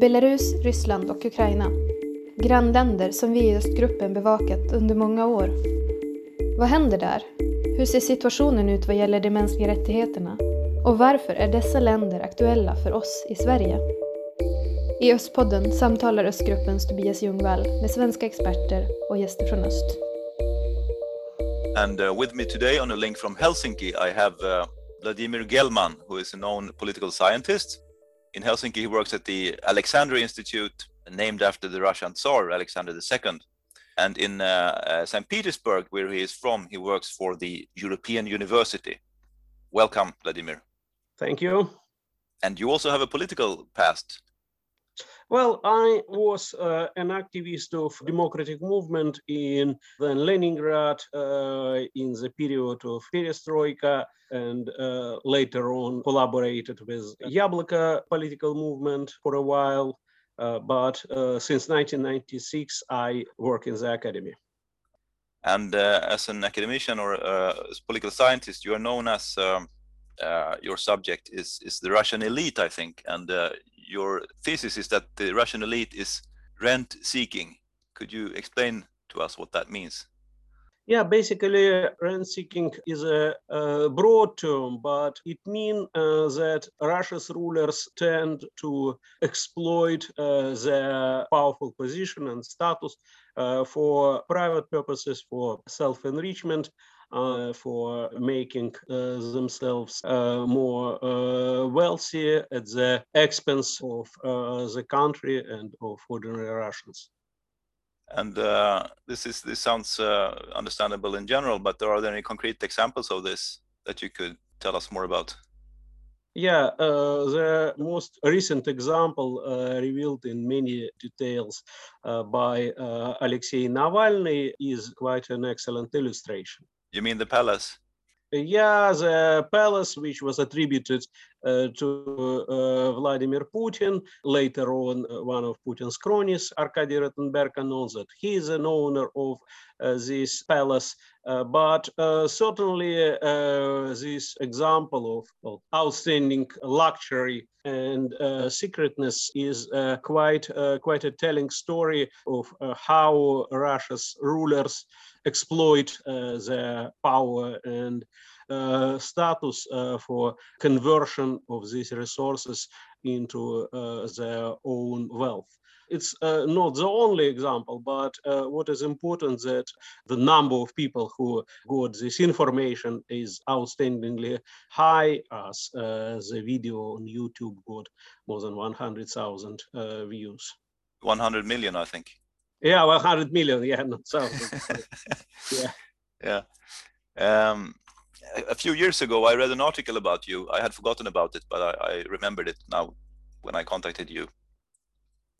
Belarus, Ryssland och Ukraina. Grannländer som vi i östgruppen bevakat under många år. Vad händer där? Hur ser situationen ut vad gäller de mänskliga rättigheterna? Och varför är dessa länder aktuella för oss i Sverige? I Östpodden samtalar Östgruppens Tobias Ljungvall med svenska experter och gäster från öst. And uh, with me today on a link from Helsinki, I have uh, Vladimir Gelman, who is a known political scientist. In Helsinki, he works at the Alexander Institute, named after the Russian Tsar Alexander II. And in uh, uh St. Petersburg, where he is from, he works for the European University. Welcome, Vladimir. Thank you. And you also have a political past. Well, I was uh, an activist of democratic movement in then Leningrad uh, in the period of perestroika and uh, later on collaborated with Yabloko political movement for a while. Uh, but uh, since 1996, I work in the academy. And uh, as an academician or a political scientist, you are known as um, uh, your subject is is the Russian elite, I think, and uh, your thesis is that the Russian elite is rent seeking. Could you explain to us what that means? Yeah, basically, rent seeking is a, a, broad term, but it means uh, that Russia's rulers tend to exploit uh, their powerful position and status uh, for private purposes, for self enrichment, for making uh, themselves uh, more wealthy at the expense of the country and of ordinary Russians. And uh, this is this sounds uh, understandable in general, but are there any concrete examples of this that you could tell us more about? Yeah, uh, the most recent example revealed in many details by Alexei Navalny is quite an excellent illustration. You mean the palace? Yeah, the palace, which was attributed uh, to uh, Vladimir Putin. Later on, uh, one of Putin's cronies, Arkady Rotenberg, announced that he is an owner of uh, this palace. Uh, but uh, certainly, this example of, of, outstanding luxury and secretness is quite quite a telling story of how Russia's rulers exploit uh, their power and uh, status uh, for conversion of these resources into their own wealth it's uh, not the only example, but uh, what is important that the number of people who got this information is outstandingly high as uh, the video on YouTube got more than 100,000 views. 100 million, I think. Yeah, well, 100 million. Yeah, not so. yeah. Yeah. Um, a few years ago, I read an article about you. I had forgotten about it, but I, I remembered it now when I contacted you.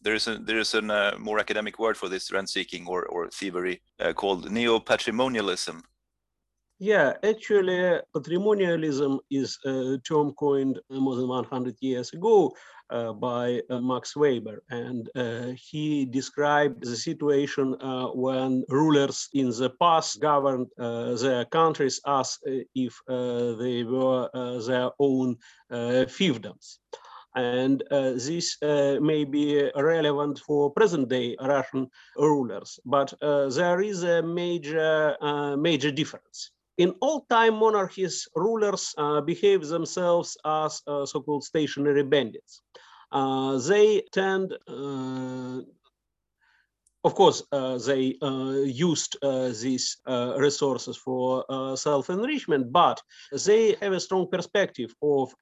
There is a there is a uh, more academic word for this rent seeking or or thievery uh, called neo patrimonialism. Yeah, actually, patrimonialism is a term coined more than 100 years ago uh, by uh, Max Weber. And uh, he described the situation uh, when rulers in the past governed uh, their countries as if they were their own fiefdoms. And uh, this uh, may be relevant for present day Russian rulers, but uh, there is a major, major difference in old-time monarchies, rulers uh, behave themselves as uh, so-called stationary bandits. Uh, they tend uh, of course, uh, they uh, used uh, these uh, resources for self-enrichment, but they have a strong perspective of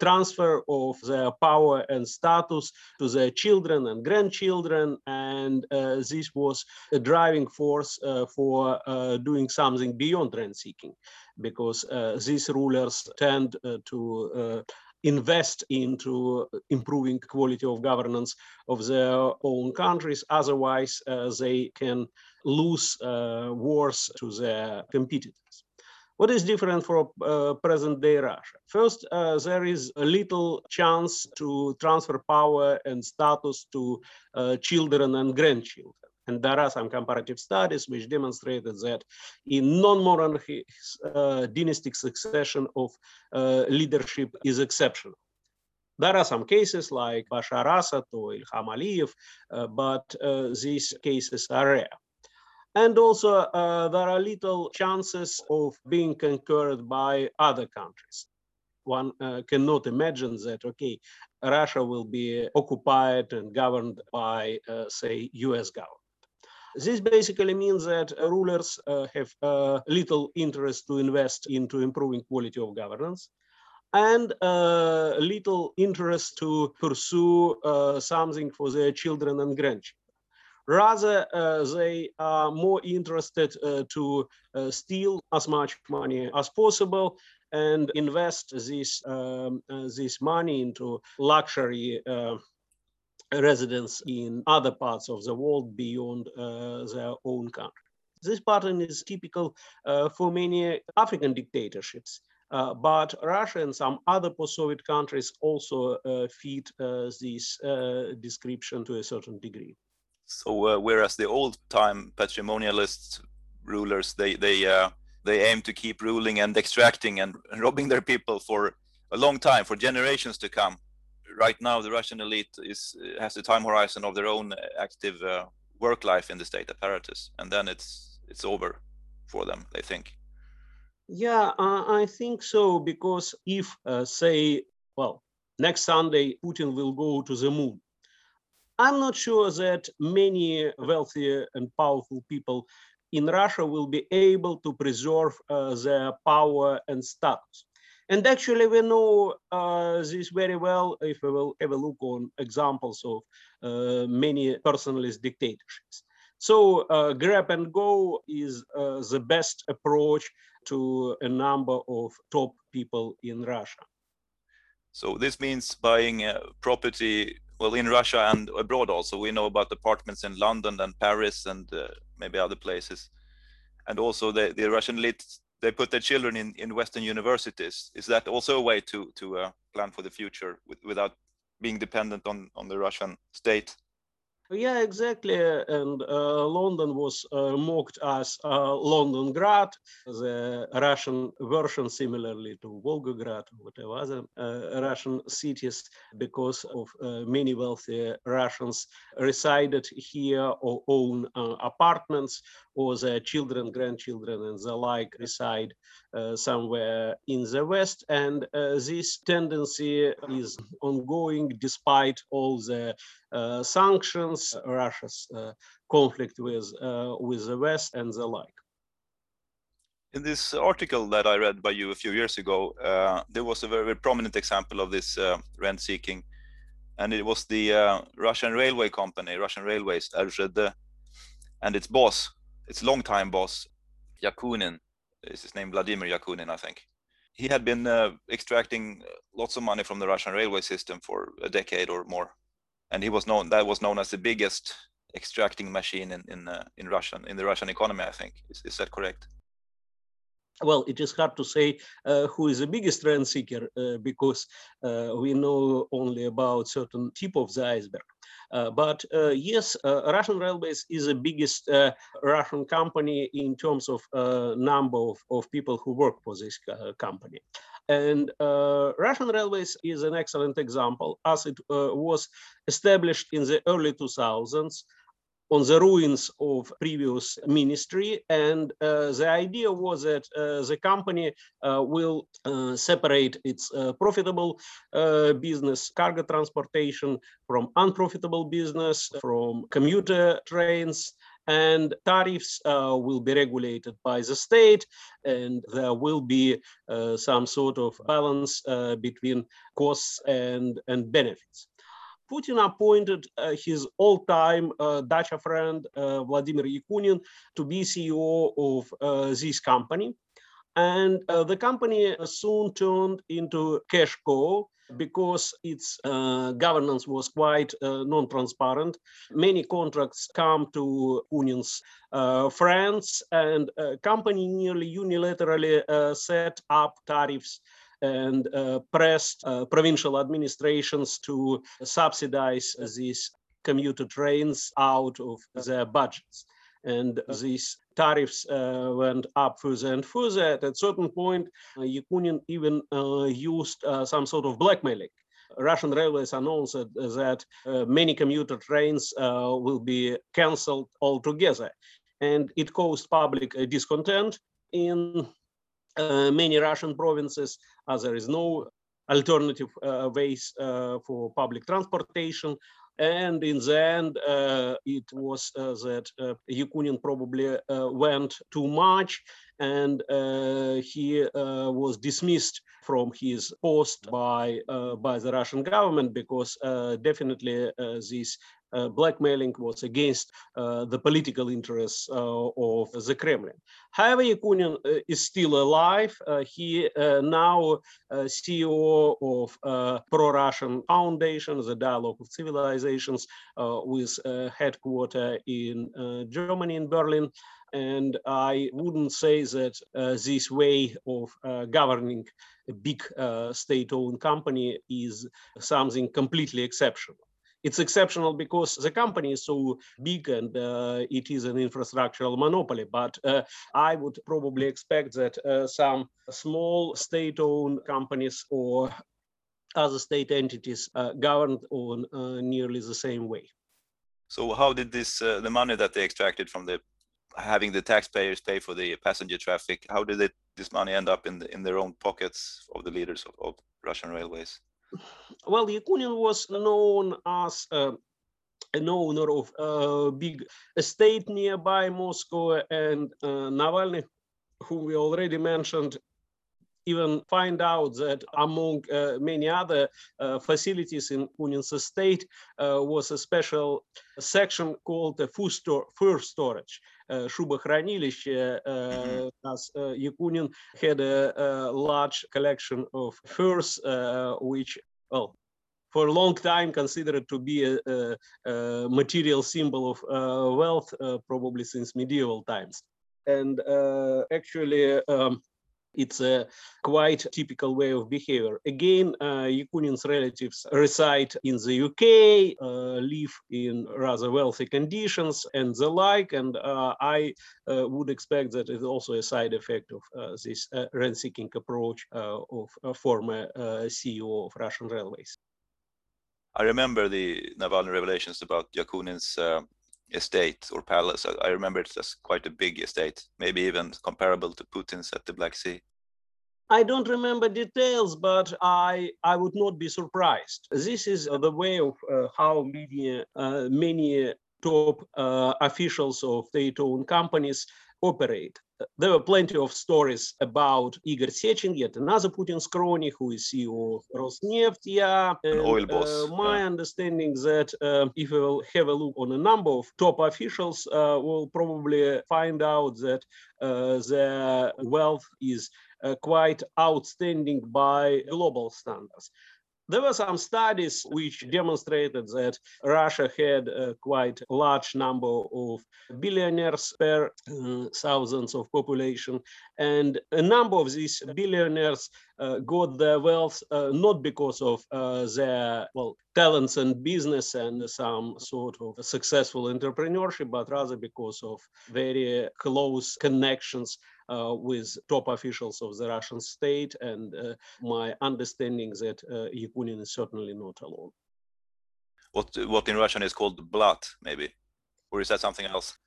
transfer of their power and status to their children and grandchildren, and this was a driving force for doing something beyond rent-seeking, because these rulers tend to invest into improving quality of governance of their own countries. Otherwise, uh, they can lose uh, wars to their competitors. What is different for uh, present day Russia? First, uh, there is a little chance to transfer power and status to uh, children and grandchildren. And there are some comparative studies which demonstrated that in non-monarchy, uh, dynastic succession of uh, leadership is exceptional. There are some cases like Bashar Assad or Ilham Aliyev, uh, but uh, these cases are rare. And also, uh, there are little chances of being concurred by other countries. One uh, cannot imagine that, okay, Russia will be occupied and governed by, uh, say, US government. This basically means that rulers uh, have uh, little interest to invest into improving quality of governance and uh, little interest to pursue uh, something for their children and grandchildren. Rather, uh, they are more interested uh, to steal as much money as possible and invest this um, this money into luxury residents in other parts of the world beyond uh, their own country. This pattern is typical uh, for many African dictatorships. Uh, but Russia and some other post-Soviet countries also uh, fit uh, this uh, description to a certain degree. So, whereas the old-time patrimonialist rulers they they they aim to keep ruling and extracting and robbing their people for a long time, for generations to come, right now the Russian elite is has a time horizon of their own active uh, work life in the state apparatus, and then it's it's over for them. They think. Yeah, I think so because if uh, say, well, next Sunday Putin will go to the moon, I'm not sure that many wealthy and powerful people in Russia will be able to preserve uh, their power and status. And actually, we know uh, this very well if we will have a look on examples of uh, many personalist dictatorships. So uh, grab and go is uh, the best approach to a number of top people in Russia. So this means buying uh, property, well, in Russia and abroad also. We know about apartments in London and Paris and uh, maybe other places. And also the, the Russian elite they put their children in, in Western universities. Is that also a way to to uh, plan for the future with, without being dependent on on the Russian state? Yeah, exactly. And uh, London was uh, mocked as uh, Londongrad, the Russian version, similarly to Volgograd or whatever other uh, Russian cities, because of uh, many wealthy Russians resided here or own uh, apartments, or their children, grandchildren, and the like reside somewhere in the West. And this tendency is ongoing despite all the uh, sanctions, Russia's uh, conflict with, uh, with the West and the like. In this article that I read by you a few years ago, uh, there was a very, very, prominent example of this uh, rent seeking, and it was the uh, Russian railway company, Russian Railways, RZD, and its boss, its longtime boss, Yakunin, is his name Vladimir Yakunin, I think. He had been extracting lots of money from the Russian railway system for a decade or more and he was known that was known as the biggest extracting machine in in uh, in Russian in the Russian economy. I think is, is that correct? Well, it is hard to say uh, who is the biggest rent seeker uh, because uh, we know only about certain tip of the iceberg. Uh, but uh, yes, Russian Railways is the biggest Russian company in terms of number of, of people who work for this company. And uh, Russian Railways is an excellent example as it uh, was established in the early 2000s on the ruins of previous ministry. And uh, the idea was that uh, the company uh, will uh, separate its profitable business, cargo transportation, from unprofitable business, from commuter trains, and tariffs uh, will be regulated by the state and there will be uh, some sort of balance uh, between costs and, and benefits. Putin appointed uh, his all-time uh, Dacha friend uh, Vladimir Yakunin to be CEO of this company. And the company soon turned into cash cow, because its uh, governance was quite uh, non-transparent. Many contracts come to Putin's uh, friends, and company nearly unilaterally uh, set up tariffs and uh, pressed uh, provincial administrations to subsidize these commuter trains out of their budgets and these tariffs uh, went up further and further. At a certain point, uh, Yakunin even uh, used uh, some sort of blackmailing Russian Railways announced that uh, many commuter trains will be cancelled altogether. And it caused public discontent in many Russian provinces, as there is no alternative uh, ways uh, for public transportation. And in the end, it was that Yakunin probably went too much and uh, he uh, was dismissed from his post by uh, by the Russian government because definitely this uh, blackmailing was against uh, the political interests uh, of the Kremlin. However, Yakunin is still alive. he now CEO of pro-Russian foundation, the Dialogue of Civilizations, with headquarters in Germany, in Berlin. And I wouldn't say that uh, this way of uh, governing a big uh, state-owned company is something completely exceptional. It's exceptional because the company is so big and uh, it is an infrastructural monopoly. But uh, I would probably expect that uh, some small state-owned companies or other state entities governed on nearly the same way. So how did this the money that they extracted from the having the taxpayers pay for the passenger traffic, how did it, this money end up in the, in their own pockets of the leaders of, of Russian railways? Well, Yakunin was known as uh, an owner of a big estate nearby Moscow, and uh, Navalny, whom we already mentioned, even find out that among uh, many other uh, facilities in Kunin's estate uh, was a special section called the food, food storage. Uh, Shubохранилище, uh, as uh, Yakunin had a, a, large collection of furs, uh, which, well, for a long time considered to be a, a, a material symbol of uh, wealth, uh, probably since medieval times. And actually, um, it's a quite typical way of behavior. Again, uh, Yakunin's relatives reside in the UK, uh, live in rather wealthy conditions and the like. And uh, I uh, would expect that it's also a side effect of uh, this uh, rent-seeking approach of a former CEO of Russian Railways. I remember the Navalny revelations about Yakunin's estate or palace. I, remember it as quite a big estate, maybe even comparable to Putin's at the Black Sea. I don't remember details, but I, I would not be surprised. This is the way of uh, how media, uh, many top uh, officials of state-owned companies operate. There were plenty of stories about Igor Sechin, yet another Putin's crony, who is CEO of Rosneft. Yeah, and, An oil boss. Uh, my yeah. understanding that uh, if we will have a look on a number of top officials, uh, we'll probably find out that uh, their wealth is uh, quite outstanding by global standards. There were some studies which demonstrated that Russia had a quite large number of billionaires per uh, thousands of population, and a number of these billionaires uh, got their wealth uh, not because of uh, their well talents and business and some sort of successful entrepreneurship, but rather because of very close connections with top officials of the Russian state, and uh, my understanding that uh, Yakunin is certainly not alone. What what in Russian is called blat, maybe, or is that something else?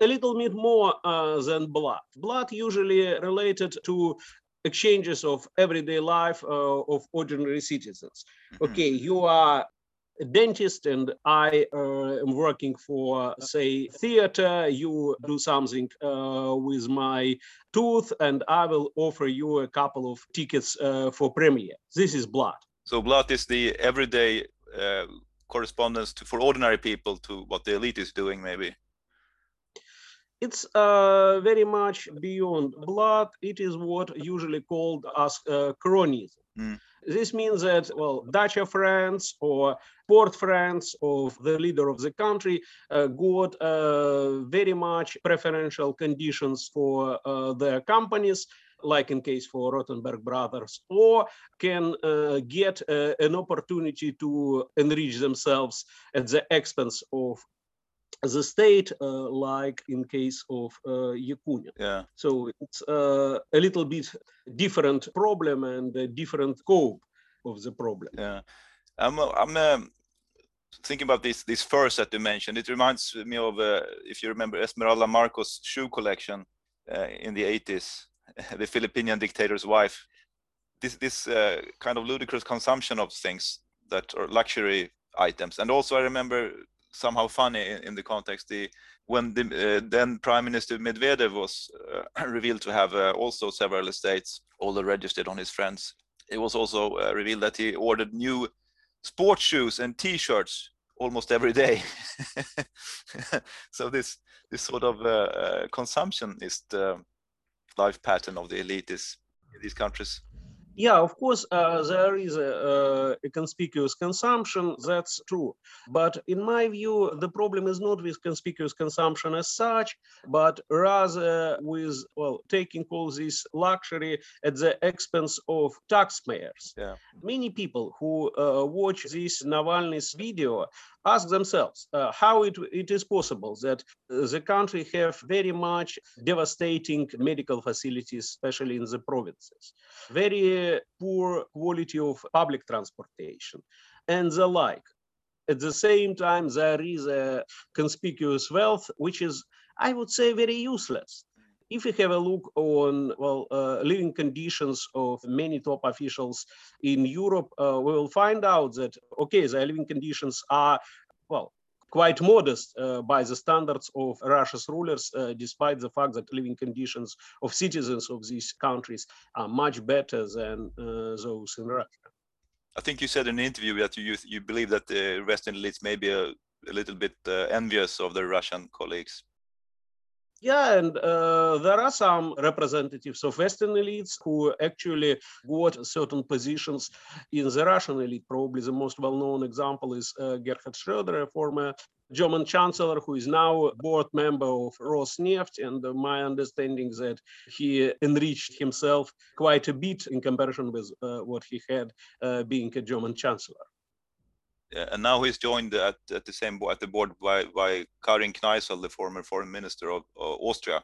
A little bit more uh, than blat. Blat usually related to exchanges of everyday life uh, of ordinary citizens. Mm -hmm. Okay, you are a dentist and I uh, am working for, say, theater, you do something uh, with my tooth, and I will offer you a couple of tickets uh, for premiere. This is blat. So blat is the everyday uh, correspondence to, for ordinary people to what the elite is doing, maybe. It's uh, very much beyond blat. It is what usually called as uh, cronyism. Mm. This means that, well, dacha friends or port friends of the leader of the country uh, got uh, very much preferential conditions for uh, their companies like in case for Rotenberg brothers, or can uh, get uh, an opportunity to enrich themselves at the expense of the state, uh, like in case of uh, Yakunin. Yeah. So it's uh, a little bit different problem and a different scope. of the problem. Yeah, I'm I'm um, thinking about this this first that you mentioned. It reminds me of uh, if you remember Esmeralda Marcos' shoe collection uh, in the 80s, the Filipinian dictator's wife. This this uh, kind of ludicrous consumption of things that are luxury items, and also I remember somehow funny in, the context the when the uh, then Prime Minister Medvedev was uh, revealed to have uh, also several estates, all registered on his friends. It was also uh, revealed that he ordered new sports shoes and T-shirts almost every day. so this this sort of uh, uh, consumption is the life pattern of the elitists in these countries. Yeah, of course, uh, there is a, a, conspicuous consumption. That's true. But in my view, the problem is not with conspicuous consumption as such, but rather with, well, taking all this luxury at the expense of taxpayers. Yeah. Many people who uh, watch this Navalny's video ask themselves uh, how it, it is possible that uh, the country have very much devastating medical facilities, especially in the provinces, very poor quality of public transportation, and the like. At the same time, there is a conspicuous wealth, which is, I would say, very useless if we have a look on well uh, living conditions of many top officials in Europe, uh, we will find out that okay, the living conditions are well quite modest uh, by the standards of Russia's rulers, uh, despite the fact that living conditions of citizens of these countries are much better than uh, those in Russia. I think you said in an interview that you you believe that the Western elites may be a, a little bit uh, envious of their Russian colleagues. Yeah, and uh, there are some representatives of Western elites who actually got certain positions in the Russian elite. Probably the most well-known example is uh, Gerhard Schröder, a former German chancellor who is now board member of Rosneft. And uh, my understanding is that he enriched himself quite a bit in comparison with uh, what he had uh, being a German chancellor and now he's joined at, at the same at the board by by Karin Kneißl, the former foreign minister of uh, Austria,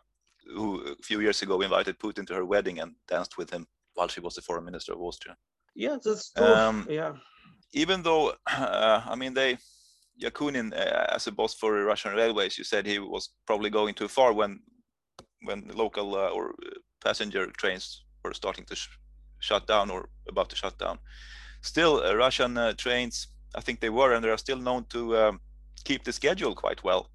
who a few years ago invited Putin to her wedding and danced with him while she was the foreign minister of Austria. Yeah, that's true. Um, yeah. Even though, uh, I mean, they Yakunin uh, as a boss for Russian Railways, you said he was probably going too far when when local uh, or passenger trains were starting to sh shut down or about to shut down. Still, uh, Russian uh, trains I think they were, and they are still known to um, keep the schedule quite well.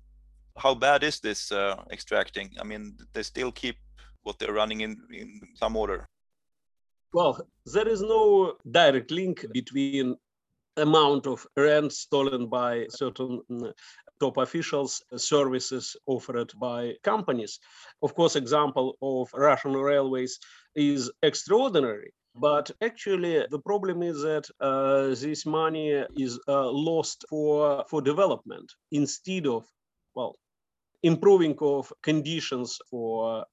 How bad is this uh, extracting? I mean, they still keep what they're running in, in some order. Well, there is no direct link between amount of rent stolen by certain mm, top officials, services offered by companies. Of course, example of Russian railways is extraordinary but actually, the problem is that uh, this money is uh, lost for for development instead of well improving of conditions for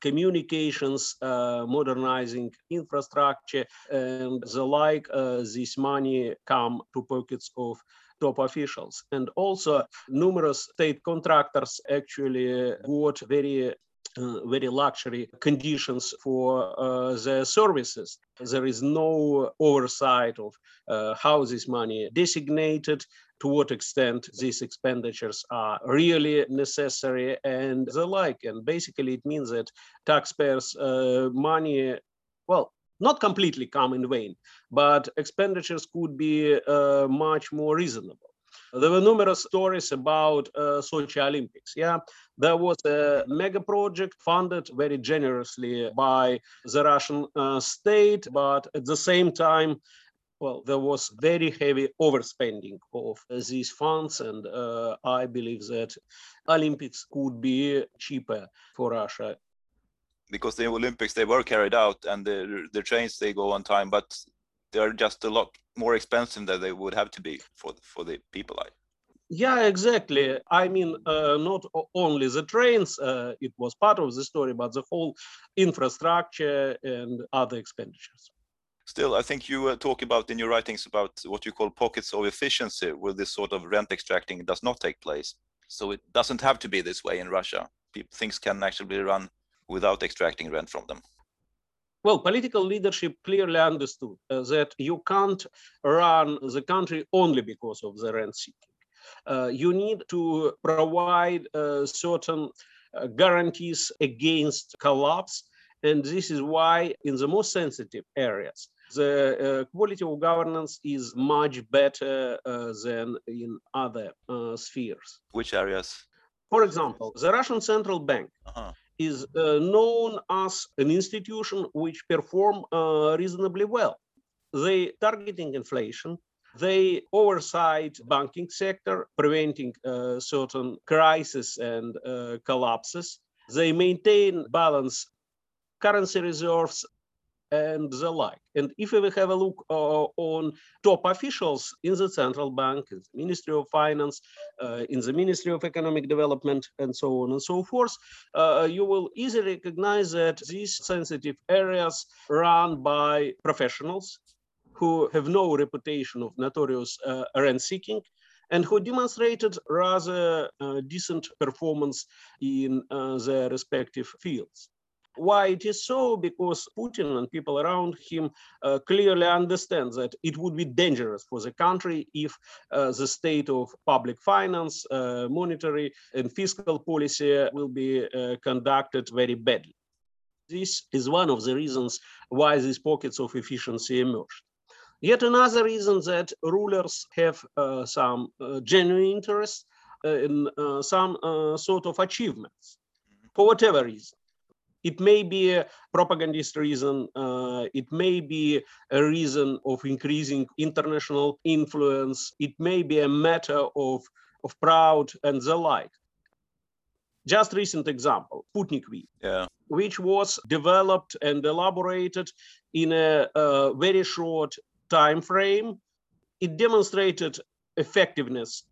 communications, uh, modernizing infrastructure, and the like. Uh, this money come to pockets of top officials. And also numerous state contractors actually got very very luxury conditions for uh, the services. There is no oversight of uh, how this money designated, to what extent these expenditures are really necessary and the like. And basically it means that taxpayers' uh, money, well, not completely come in vain, but expenditures could be uh, much more reasonable. There were numerous stories about uh, Sochi Olympics. Yeah, there was a mega project funded very generously by the Russian uh, state, but at the same time, well, there was very heavy overspending of these funds, and uh, I believe that Olympics could be cheaper for Russia. Because the Olympics they were carried out and the the trains they go on time, but they're just a lot more expensive than they would have to be for for the people. I yeah, exactly. I mean, uh, not only the trains, uh, it was part of the story, but the whole infrastructure and other expenditures. Still, I think you uh, talk about in your writings about what you call pockets of efficiency, where this sort of rent extracting does not take place. So it doesn't have to be this way in Russia. People, things can actually be run without extracting rent from them. Well, political leadership clearly understood uh, that you can't run the country only because of the rent seeking. Uh, you need to provide uh, certain uh, guarantees against collapse. And this is why, in the most sensitive areas, the uh, quality of governance is much better uh, than in other spheres. Which areas? For example, the Russian Central Bank -huh is uh, known as an institution which perform uh, reasonably well. They targeting inflation, they oversight banking sector, preventing uh, certain crises and uh, collapses. They maintain balance currency reserves and the like. And if we have a look uh, on top officials in the central bank, in the Ministry of Finance, uh, in the Ministry of Economic Development, and so on and so forth, uh, you will easily recognize that these sensitive areas run by professionals who have no reputation of notorious uh, rent seeking and who demonstrated rather uh, decent performance in uh, their respective fields. Why it is so? Because Putin and people around him uh, clearly understand that it would be dangerous for the country if uh, the state of public finance, uh, monetary and fiscal policy will be uh, conducted very badly. This is one of the reasons why these pockets of efficiency emerged. Yet another reason that rulers have uh, some uh, genuine interest in some sort of achievements, for whatever reason. It may be a propagandist reason. Uh, it may be a reason of increasing international influence. It may be a matter of, of proud and the like. Just recent example, Sputnik V, yeah. which was developed and elaborated in a, a very short time frame. It demonstrated effectiveness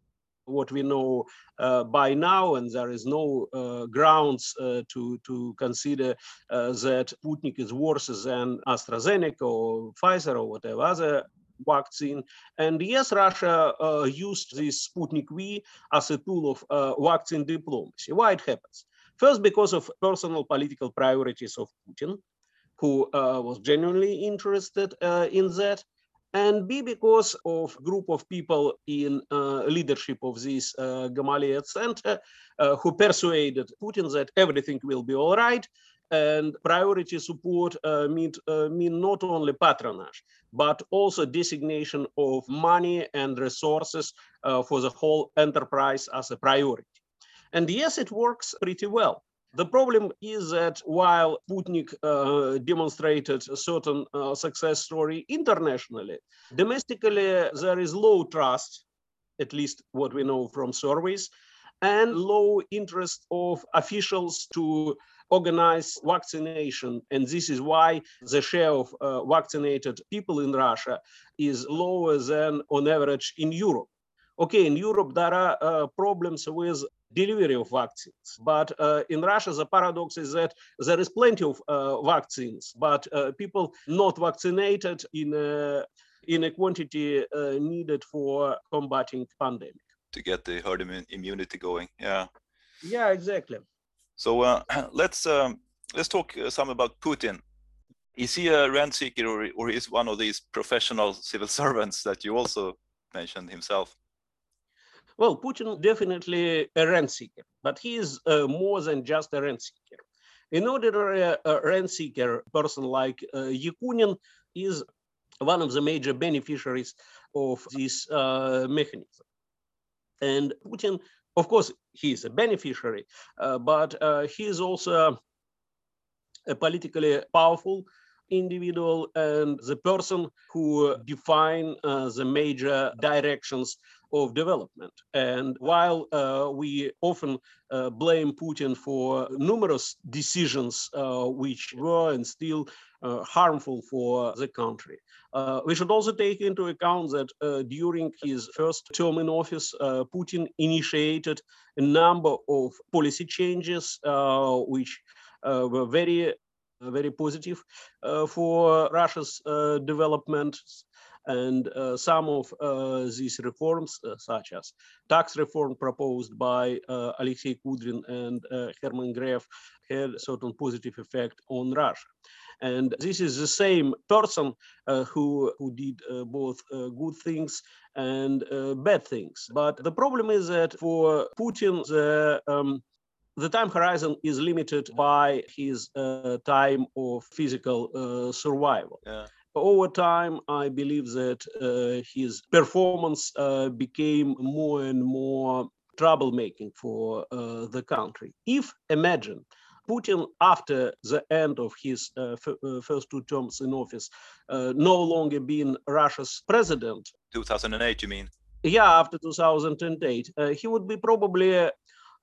what we know uh, by now, and there is no uh, grounds uh, to to consider uh, that Sputnik is worse than AstraZeneca or Pfizer or whatever other vaccine. And yes, Russia uh, used this Sputnik V as a tool of uh, vaccine diplomacy. Why it happens? First, because of personal political priorities of Putin, who was genuinely interested in that and B, because of group of people in uh, leadership of this uh, Gamaleya Center uh, who persuaded Putin that everything will be all right and priority support uh, mean, uh, mean not only patronage, but also designation of money and resources uh, for the whole enterprise as a priority. And yes, it works pretty well. The problem is that while Sputnik uh, demonstrated a certain uh, success story internationally, domestically there is low trust, at least what we know from surveys, and low interest of officials to organize vaccination. And this is why the share of uh, vaccinated people in Russia is lower than on average in Europe. Okay, in Europe, there are uh, problems with delivery of vaccines. But uh, in Russia, the paradox is that there is plenty of uh, vaccines, but uh, people not vaccinated in a, in a quantity uh, needed for combating pandemic. To get the herd immunity going, yeah. Yeah, exactly. So uh, let's um, let's talk uh, some about Putin. Is he a rent seeker, or, or is one of these professional civil servants that you also mentioned himself? Well, Putin definitely a rent seeker, but he is uh, more than just a rent seeker. In order a, a rent seeker person like uh, Yakunin is one of the major beneficiaries of this uh, mechanism. And Putin, of course, he is a beneficiary, uh, but uh, he is also a politically powerful individual and the person who define uh, the major directions of development. And while uh, we often uh, blame Putin for numerous decisions uh, which were and still uh, harmful for the country, uh, we should also take into account that during his first term in office, Putin initiated a number of policy changes which were very very positive uh, for Russia's uh, development. And uh, some of uh, these reforms, uh, such as tax reform proposed by uh, Alexei Kudrin and uh, Herman Gref, had a certain positive effect on Russia. And this is the same person uh, who, who did both good things and bad things. But the problem is that for Putin, the um, the time horizon is limited by his uh, time of physical uh, survival. Yeah. Over time, I believe that uh, his performance uh, became more and more troublemaking for uh, the country. If imagine Putin, after the end of his uh, first two terms in office, no longer being Russia's president. 2008, you mean? Yeah, after 2008, he would be probably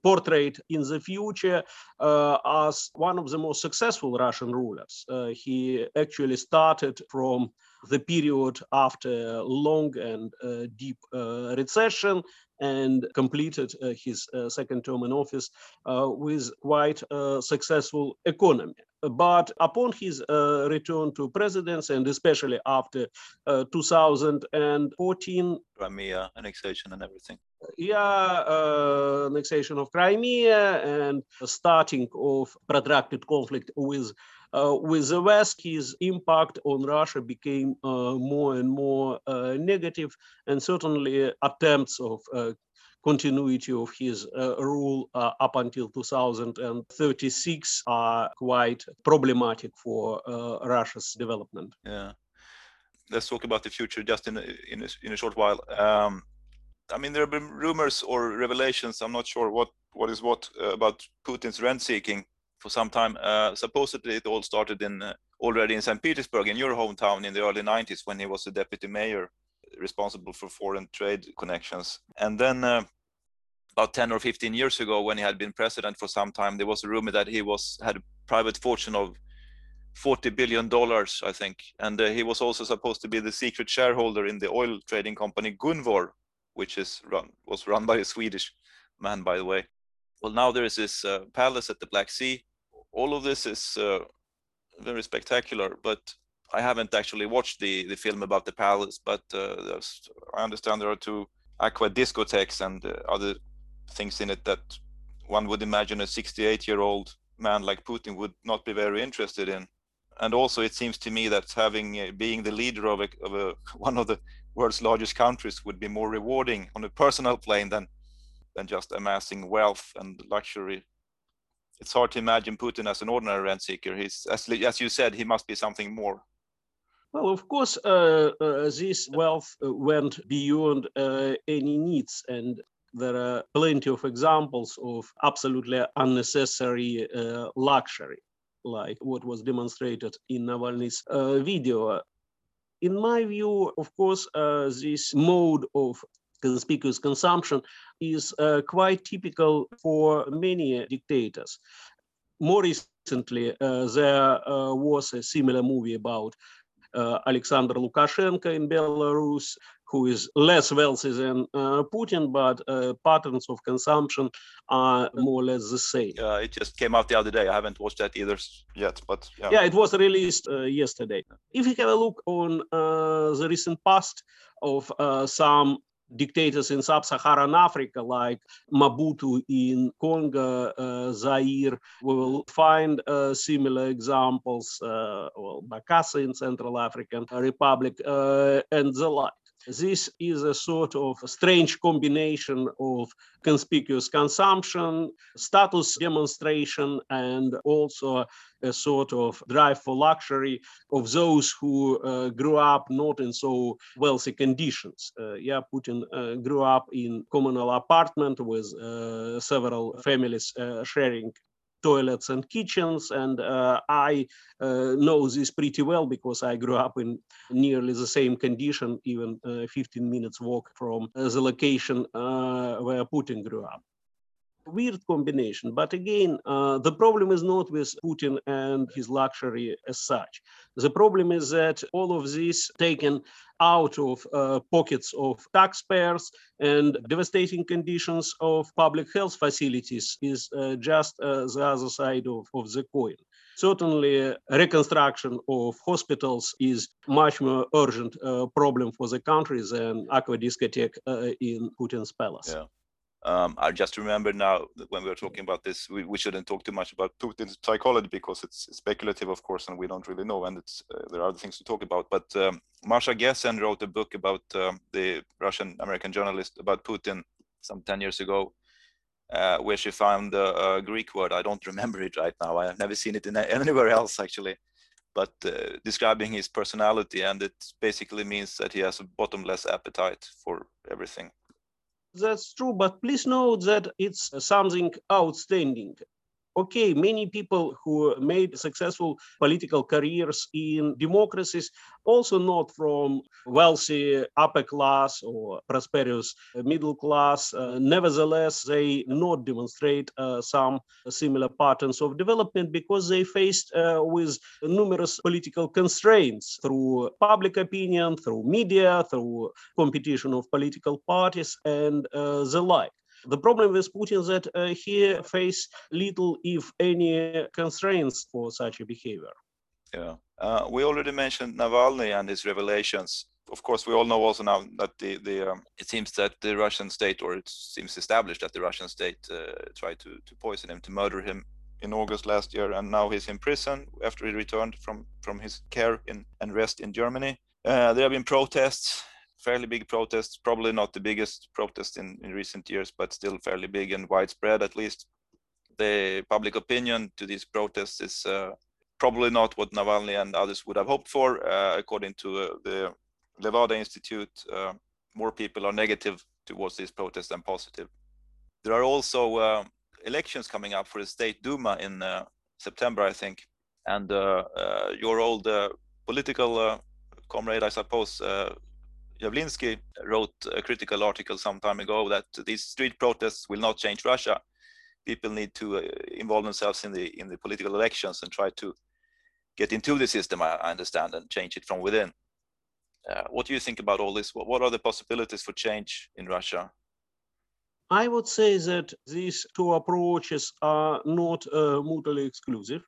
portrayed in the future uh, as one of the most successful Russian rulers. Uh, he actually started from the period after long and uh, deep uh, recession and completed uh, his uh, second term in office with quite a successful economy. But upon his return to presidency, and especially after 2014, Crimea annexation and everything. Yeah, uh, annexation of Crimea and starting of protracted conflict with uh, with the West, his impact on Russia became uh, more and more uh, negative, and certainly attempts of uh, continuity of his uh, rule up until 2036 are quite problematic for Russia's development. Yeah, let's talk about the future just in a, in a, in a short while. Um, I mean, there have been rumors or revelations. I'm not sure what what is what uh, about Putin's rent seeking for some time. Uh, supposedly, it all started in uh, already in St. Petersburg, in your hometown, in the early 90s, when he was the deputy mayor responsible for foreign trade connections. And then, uh, about 10 or 15 years ago, when he had been president for some time, there was a rumor that he was had a private fortune of 40 billion dollars, I think, and uh, he was also supposed to be the secret shareholder in the oil trading company Gunvor, which is run was run by a Swedish man, by the way. Well, now there is this uh, palace at the Black Sea. All of this is uh, very spectacular, but I haven't actually watched the the film about the palace. But uh, I understand there are two aqua discotheques and uh, other things in it that one would imagine a 68 year old man like Putin would not be very interested in. And also, it seems to me that having uh, being the leader of a, of a one of the world's largest countries would be more rewarding on a personal plane than than just amassing wealth and luxury. It's hard to imagine Putin as an ordinary rent seeker. He's, as, as you said, he must be something more. Well, of course, uh, uh, this wealth uh, went beyond uh, any needs, and there are plenty of examples of absolutely unnecessary uh, luxury, like what was demonstrated in Navalny's uh, video in my view, of course, this mode of conspicuous consumption is quite typical for many dictators. More recently, there was a similar movie about Alexander Lukashenko in Belarus, who is less wealthy than uh, Putin, but uh, patterns of consumption are more or less the same. Yeah, it just came out the other day. I haven't watched that either yet, but yeah, yeah it was released uh, yesterday. If you have a look on uh, the recent past of uh, some dictators in sub-Saharan Africa, like Mobutu in Congo, uh, Zaire. We will find uh, similar examples, uh, well, Bokassa in Central African Republic, uh, and the like. This is a sort of strange combination of conspicuous consumption, status demonstration, and also a sort of drive for luxury of those who uh, grew up not in so wealthy conditions. Uh, yeah, Putin uh, grew up in communal apartment with uh, several families uh, sharing toilets and kitchens. And uh, I uh, know this pretty well because I grew up in nearly the same condition, even uh, 15 minutes walk from the location where Putin grew up weird combination. But again, uh, the problem is not with Putin and his luxury as such. The problem is that all of this taken out of uh, pockets of taxpayers and devastating conditions of public health facilities is uh, just uh, the other side of, of the coin. Certainly, reconstruction of hospitals is much more urgent uh, problem for the country than aqua discotheque uh, in Putin's palace. Yeah. Um, I just remember now that when we were talking about this, we, we shouldn't talk too much about Putin's psychology because it's speculative, of course, and we don't really know, and it's uh, there are other things to talk about. But um, Masha Gessen wrote a book about um, the Russian American journalist about Putin some ten years ago, uh, where she found a, a, Greek word. I don't remember it right now. I have never seen it in anywhere else actually, but uh, describing his personality, and it basically means that he has a bottomless appetite for everything. That's true, but please note that it's something outstanding okay, many people who made successful political careers in democracies, also not from wealthy upper class or prosperous middle class, uh, nevertheless, they not demonstrate uh, some similar patterns of development because they faced uh, with numerous political constraints through public opinion, through media, through competition of political parties, and uh, the like. The problem with Putin is that uh, he face little, if any, constraints for such a behavior. Yeah, uh, we already mentioned Navalny and his revelations. Of course, we all know also now that the the um, it seems that the Russian state, or it seems established that the Russian state uh, tried to to poison him, to murder him in August last year, and now he's in prison after he returned from from his care in and rest in Germany. Uh, there have been protests fairly big protests, probably not the biggest protest in, in recent years, but still fairly big and widespread at least. The public opinion to these protests is uh, probably not what Navalny and others would have hoped for. Uh, according to uh, the Levada Institute, uh, more people are negative towards these protests than positive. There are also uh, elections coming up for the State Duma in uh, September, I think. And your old political comrade, I suppose, Yavlinsky wrote a critical article some time ago that these street protests will not change Russia. People need to uh, involve themselves in the in the political elections and try to get into the system. I, understand and change it from within. Uh, what do you think about all this? What, what are the possibilities for change in Russia? I would say that these two approaches are not uh, mutually exclusive.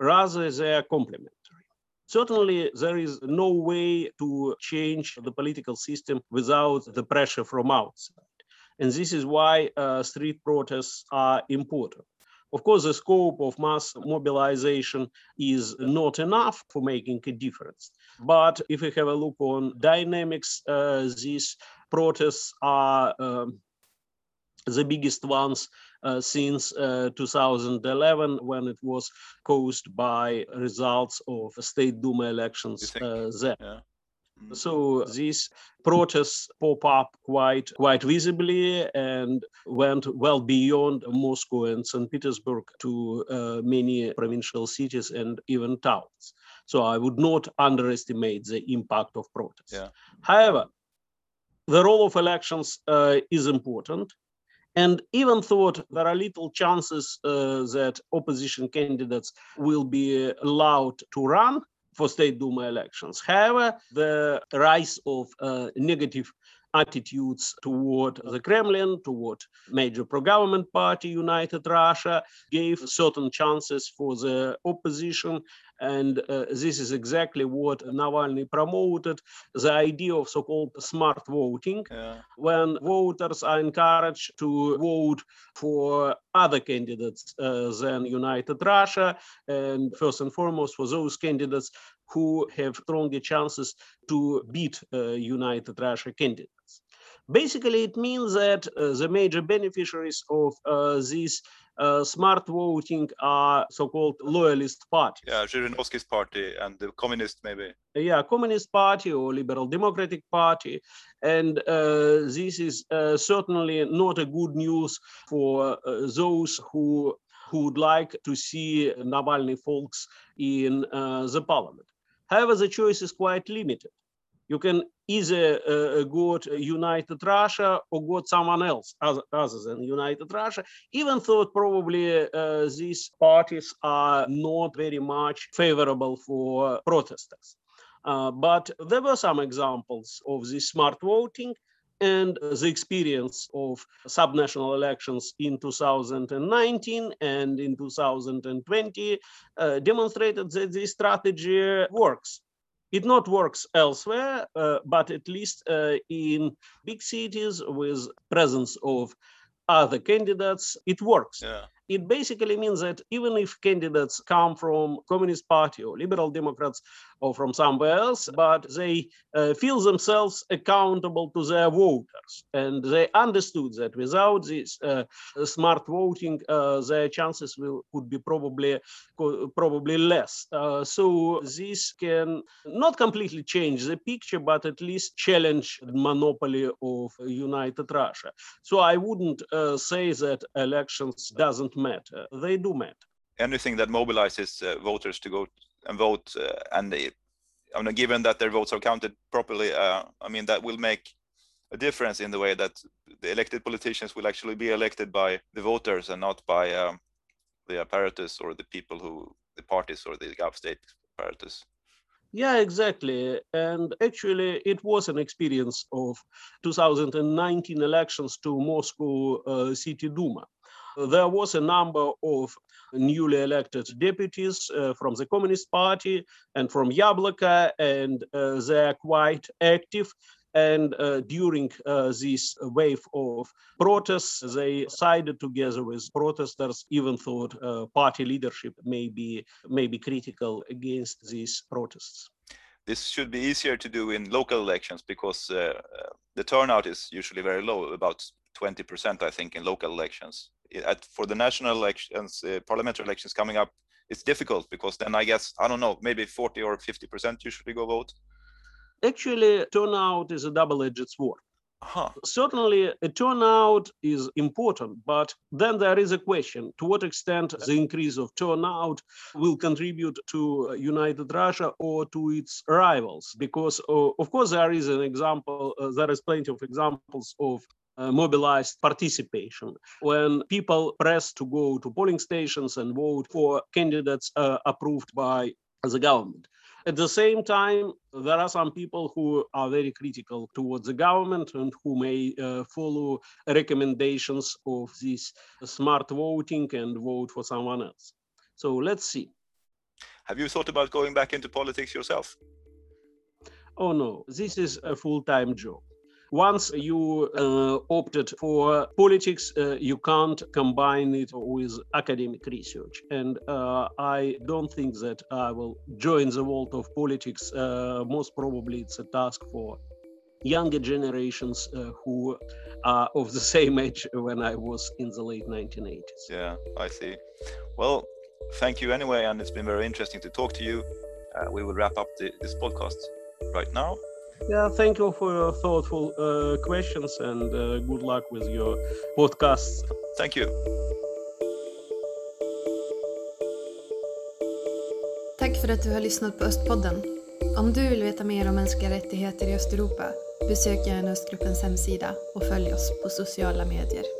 Rather, they are complementary. Certainly, there is no way to change the political system without the pressure from outside. And this is why uh, street protests are important. Of course, the scope of mass mobilization is not enough for making a difference. But if we have a look on dynamics, uh, these protests are um, the biggest ones since uh, 2011 when it was caused by results of state Duma elections uh, there. Yeah. Mm-hmm. So these protests pop up quite quite visibly and went well beyond Moscow and St. Petersburg to uh, many provincial cities and even towns. So I would not underestimate the impact of protests. Yeah. However, the role of elections uh, is important and even thought there are little chances uh, that opposition candidates will be allowed to run for State Duma elections. However, the rise of uh, negative attitudes toward the Kremlin, toward major pro-government party, United Russia, gave certain chances for the opposition and uh, this is exactly what Navalny promoted the idea of so called smart voting, yeah. when voters are encouraged to vote for other candidates uh, than United Russia, and first and foremost for those candidates who have stronger chances to beat uh, United Russia candidates. Basically, it means that uh, the major beneficiaries of uh, this uh, smart voting are so-called loyalist parties. Yeah, Zhirinovsky's party and the communist maybe. Yeah, communist party or liberal democratic party. And uh, this is uh, certainly not a good news for uh, those who, who would like to see Navalny folks in uh, the parliament. However, the choice is quite limited you can either uh, go to United Russia or go to someone else other, other than United Russia, even though probably uh, these parties are not very much favorable for protesters. Uh, but there were some examples of this smart voting. and the experience of subnational elections in 2019 and in 2020 uh, demonstrated that this strategy works. It not works elsewhere, uh, but at least uh, in big cities with presence of other candidates, it works. Yeah it basically means that even if candidates come from communist party or liberal democrats or from somewhere else but they uh, feel themselves accountable to their voters and they understood that without this uh, smart voting uh, their chances will would be probably probably less uh, so this can not completely change the picture but at least challenge the monopoly of united russia so i wouldn't uh, say that elections doesn't matter. They do matter. Anything that mobilizes uh, voters to go and vote, uh, and I mean, given that their votes are counted properly, uh, I mean that will make a difference in the way that the elected politicians will actually be elected by the voters and not by um, the apparatus or the people who the parties or the Gulf state apparatus. Yeah, exactly. And actually, it was an experience of 2019 elections to Moscow uh, City Duma there was a number of newly elected deputies uh, from the Communist Party and from Yabloko, and uh, they're quite active. And uh, during uh, this wave of protests, they sided together with protesters, even thought uh, party leadership may be, may be critical against these protests this should be easier to do in local elections because uh, the turnout is usually very low, about 20%, I think, in local elections at, for the national elections, uh, parliamentary elections coming up, it's difficult because then I guess I don't know, maybe 40 or 50 percent usually go vote. Actually, turnout is a double-edged sword. Uh-huh. Certainly, a turnout is important, but then there is a question to what extent the increase of turnout will contribute to United Russia or to its rivals. Because, uh, of course, there is an example, uh, there is plenty of examples of uh, mobilized participation when people press to go to polling stations and vote for candidates uh, approved by the government. At the same time, there are some people who are very critical towards the government and who may uh, follow recommendations of this smart voting and vote for someone else. So let's see. Have you thought about going back into politics yourself? Oh no, this is a full-time job. Once you uh, opted for politics, uh, you can't combine it with academic research. And uh, I don't think that I will join the world of politics. Uh, most probably, it's a task for younger generations uh, who are of the same age when I was in the late 1980s. Yeah, I see. Well, thank you anyway, and it's been very interesting to talk to you. Uh, we will wrap up the, this podcast right now. Yeah, thank you for your thoughtful uh, questions and uh, good luck with your podcasts. Thank you. Tack för att du har lyssnat på Östpodden. Om du vill veta mer om mänskliga rättigheter i Östeuropa, besök gärna Östgruppens hemsida och följ oss på sociala medier.